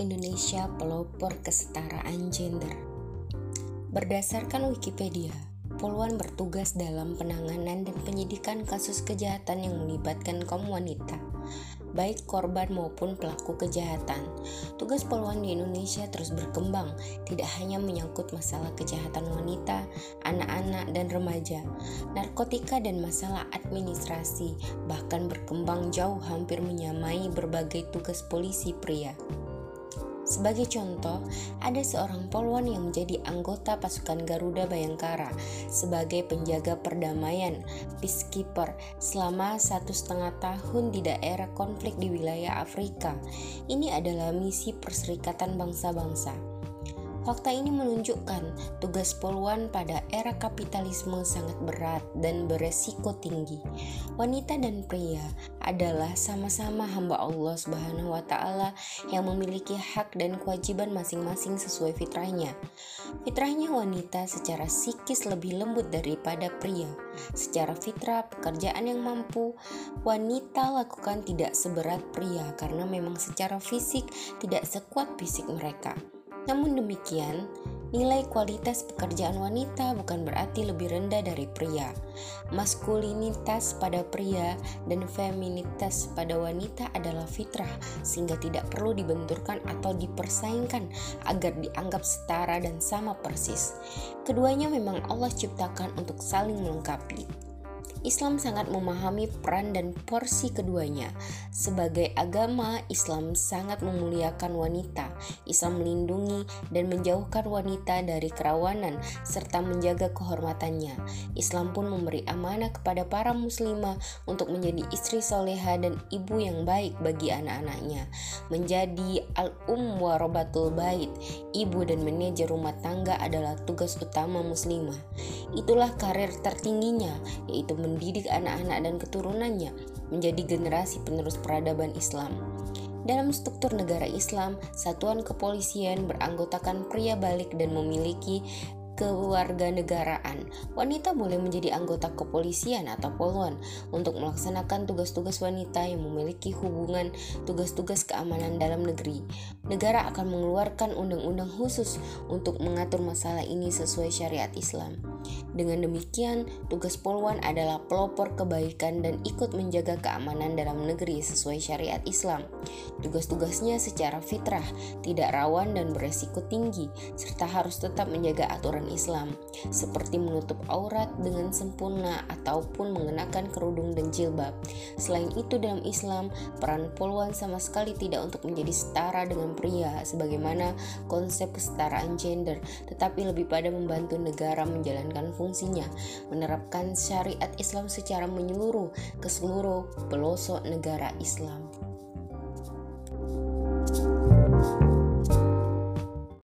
Indonesia pelopor kesetaraan gender. Berdasarkan Wikipedia, Poluan bertugas dalam penanganan dan penyidikan kasus kejahatan yang melibatkan kaum wanita, baik korban maupun pelaku kejahatan. Tugas Poluan di Indonesia terus berkembang, tidak hanya menyangkut masalah kejahatan wanita, anak-anak, dan remaja, narkotika, dan masalah administrasi, bahkan berkembang jauh hampir menyamai berbagai tugas polisi pria. Sebagai contoh, ada seorang polwan yang menjadi anggota pasukan Garuda Bayangkara sebagai penjaga perdamaian peacekeeper selama satu setengah tahun di daerah konflik di wilayah Afrika. Ini adalah misi Perserikatan Bangsa-Bangsa. Fakta ini menunjukkan tugas poluan pada era kapitalisme sangat berat dan beresiko tinggi. Wanita dan pria adalah sama-sama hamba Allah Subhanahu wa taala yang memiliki hak dan kewajiban masing-masing sesuai fitrahnya. Fitrahnya wanita secara psikis lebih lembut daripada pria. Secara fitrah, pekerjaan yang mampu wanita lakukan tidak seberat pria karena memang secara fisik tidak sekuat fisik mereka. Namun demikian, nilai kualitas pekerjaan wanita bukan berarti lebih rendah dari pria. Maskulinitas pada pria dan feminitas pada wanita adalah fitrah, sehingga tidak perlu dibenturkan atau dipersaingkan agar dianggap setara dan sama persis. Keduanya memang Allah ciptakan untuk saling melengkapi. Islam sangat memahami peran dan porsi keduanya. Sebagai agama, Islam sangat memuliakan wanita. Islam melindungi dan menjauhkan wanita dari kerawanan serta menjaga kehormatannya. Islam pun memberi amanah kepada para muslimah untuk menjadi istri soleha dan ibu yang baik bagi anak-anaknya. Menjadi al-um warobatul bait, ibu dan manajer rumah tangga adalah tugas utama muslimah. Itulah karir tertingginya, yaitu mendidik anak-anak dan keturunannya menjadi generasi penerus peradaban Islam. Dalam struktur negara Islam, satuan kepolisian beranggotakan pria balik dan memiliki kewarganegaraan. Wanita boleh menjadi anggota kepolisian atau poluan untuk melaksanakan tugas-tugas wanita yang memiliki hubungan tugas-tugas keamanan dalam negeri. Negara akan mengeluarkan undang-undang khusus untuk mengatur masalah ini sesuai syariat Islam. Dengan demikian, tugas poluan adalah pelopor kebaikan dan ikut menjaga keamanan dalam negeri sesuai syariat Islam. Tugas-tugasnya secara fitrah tidak rawan dan beresiko tinggi, serta harus tetap menjaga aturan ajaran Islam, seperti menutup aurat dengan sempurna ataupun mengenakan kerudung dan jilbab. Selain itu, dalam Islam, peran poluan sama sekali tidak untuk menjadi setara dengan pria, sebagaimana konsep kesetaraan gender, tetapi lebih pada membantu negara menjalankan fungsinya, menerapkan syariat Islam secara menyeluruh ke seluruh pelosok negara Islam. thank you